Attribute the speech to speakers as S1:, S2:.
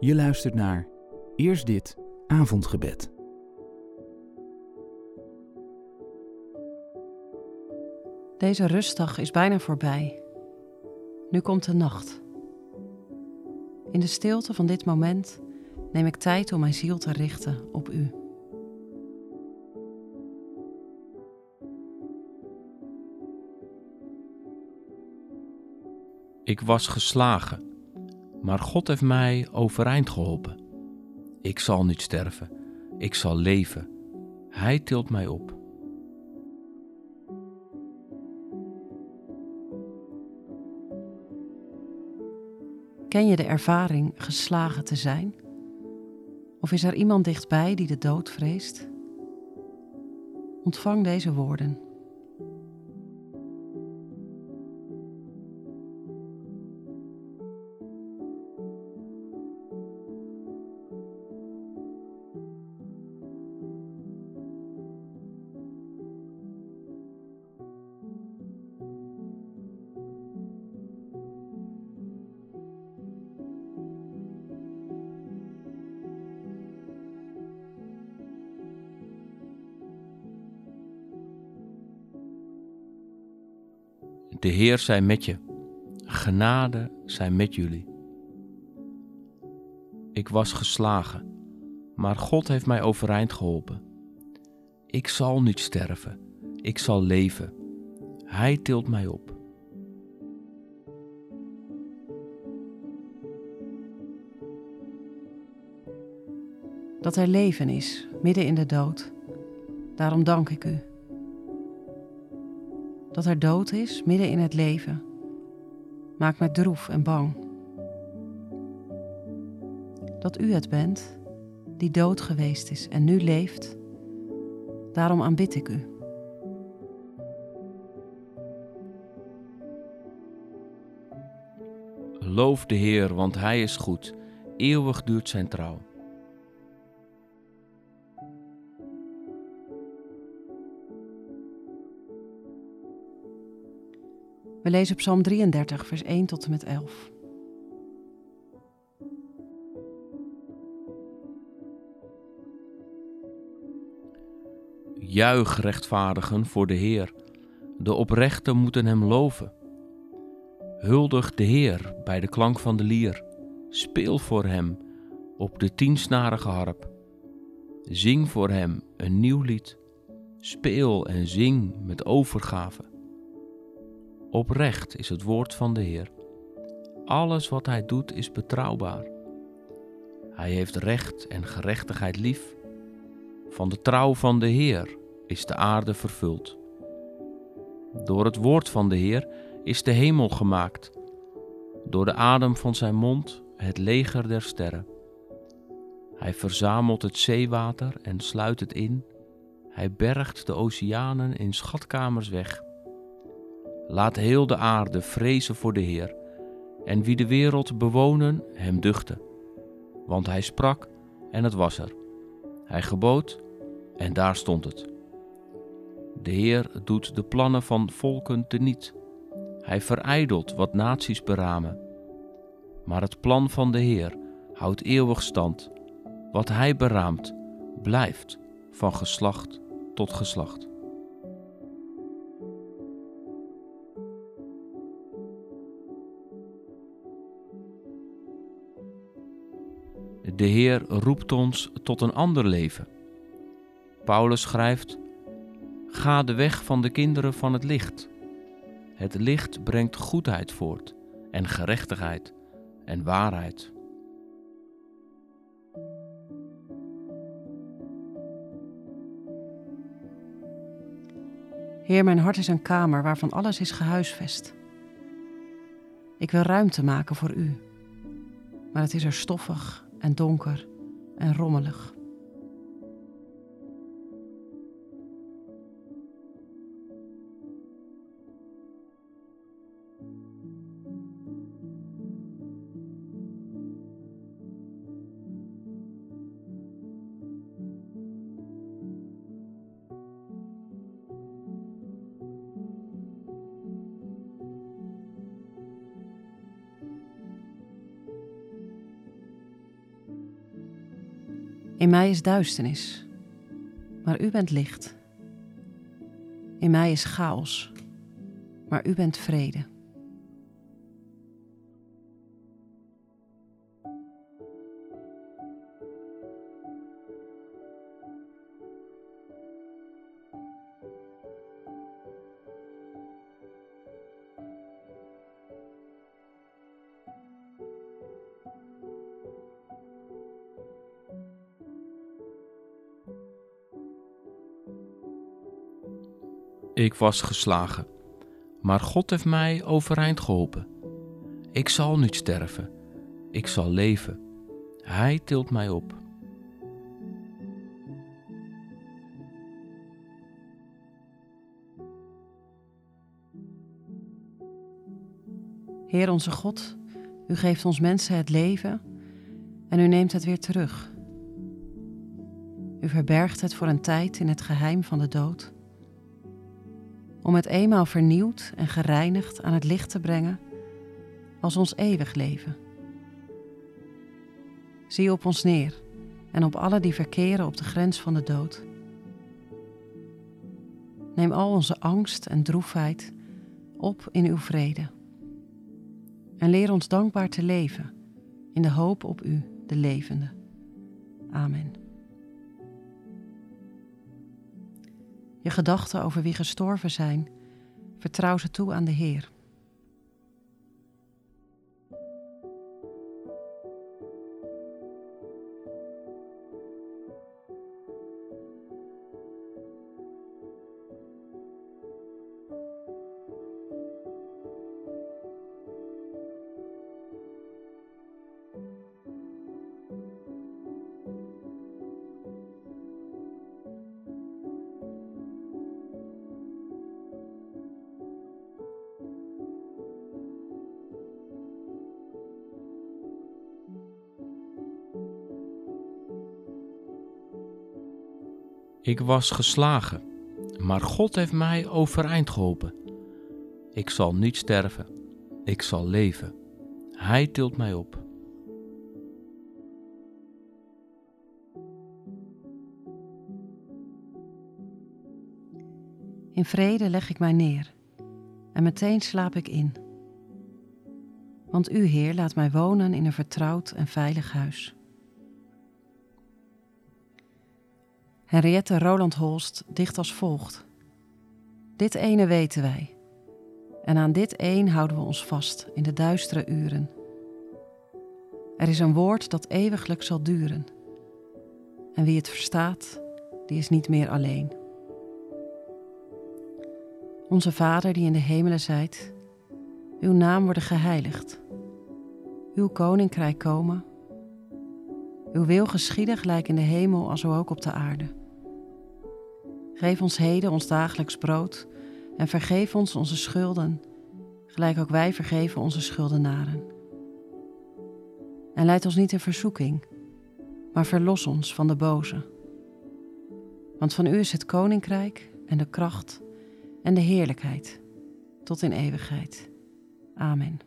S1: Je luistert naar Eerst dit avondgebed.
S2: Deze rustdag is bijna voorbij. Nu komt de nacht. In de stilte van dit moment neem ik tijd om mijn ziel te richten op U.
S3: Ik was geslagen, maar God heeft mij overeind geholpen. Ik zal niet sterven, ik zal leven. Hij tilt mij op.
S2: Ken je de ervaring geslagen te zijn? Of is er iemand dichtbij die de dood vreest? Ontvang deze woorden.
S3: De Heer zij met je. Genade zij met jullie. Ik was geslagen, maar God heeft mij overeind geholpen. Ik zal niet sterven, ik zal leven. Hij tilt mij op.
S2: Dat er leven is midden in de dood. Daarom dank ik u. Dat er dood is midden in het leven maakt mij droef en bang. Dat u het bent die dood geweest is en nu leeft, daarom aanbid ik u.
S3: Loof de Heer, want Hij is goed. Eeuwig duurt zijn trouw.
S2: We lezen Psalm 33, vers 1 tot en met 11.
S3: Juich rechtvaardigen voor de Heer. De oprechten moeten Hem loven. Huldig de Heer bij de klank van de lier. Speel voor Hem op de tiensnarige harp. Zing voor Hem een nieuw lied. Speel en zing met overgave. Oprecht is het woord van de Heer. Alles wat Hij doet is betrouwbaar. Hij heeft recht en gerechtigheid lief. Van de trouw van de Heer is de aarde vervuld. Door het woord van de Heer is de hemel gemaakt. Door de adem van zijn mond het leger der sterren. Hij verzamelt het zeewater en sluit het in. Hij bergt de oceanen in schatkamers weg. Laat heel de aarde vrezen voor de Heer, en wie de wereld bewonen, hem duchten. Want hij sprak en het was er. Hij gebood en daar stond het. De Heer doet de plannen van volken teniet. Hij verijdelt wat naties beramen. Maar het plan van de Heer houdt eeuwig stand. Wat hij beraamt, blijft van geslacht tot geslacht. De Heer roept ons tot een ander leven. Paulus schrijft: Ga de weg van de kinderen van het licht. Het licht brengt goedheid voort en gerechtigheid en waarheid.
S2: Heer, mijn hart is een kamer waarvan alles is gehuisvest. Ik wil ruimte maken voor u, maar het is er stoffig en donker en rommelig. In mij is duisternis, maar u bent licht. In mij is chaos, maar u bent vrede.
S3: Ik was geslagen, maar God heeft mij overeind geholpen. Ik zal niet sterven, ik zal leven. Hij tilt mij op.
S2: Heer onze God, u geeft ons mensen het leven en u neemt het weer terug. U verbergt het voor een tijd in het geheim van de dood om het eenmaal vernieuwd en gereinigd aan het licht te brengen als ons eeuwig leven. Zie op ons neer en op alle die verkeren op de grens van de dood. Neem al onze angst en droefheid op in uw vrede. En leer ons dankbaar te leven in de hoop op u, de levende. Amen. Je gedachten over wie gestorven zijn, vertrouw ze toe aan de Heer.
S3: Ik was geslagen, maar God heeft mij overeind geholpen. Ik zal niet sterven, ik zal leven. Hij tilt mij op.
S2: In vrede leg ik mij neer en meteen slaap ik in. Want u, Heer, laat mij wonen in een vertrouwd en veilig huis. Henriette Roland Holst dicht als volgt. Dit ene weten wij. En aan dit een houden we ons vast in de duistere uren. Er is een woord dat eeuwiglijk zal duren. En wie het verstaat, die is niet meer alleen. Onze Vader die in de hemelen zijt, uw naam worden geheiligd. Uw koninkrijk komen. Uw wil geschieden gelijk in de hemel als ook op de aarde. Geef ons heden ons dagelijks brood en vergeef ons onze schulden, gelijk ook wij vergeven onze schuldenaren. En leid ons niet in verzoeking, maar verlos ons van de boze. Want van u is het koninkrijk en de kracht en de heerlijkheid tot in eeuwigheid. Amen.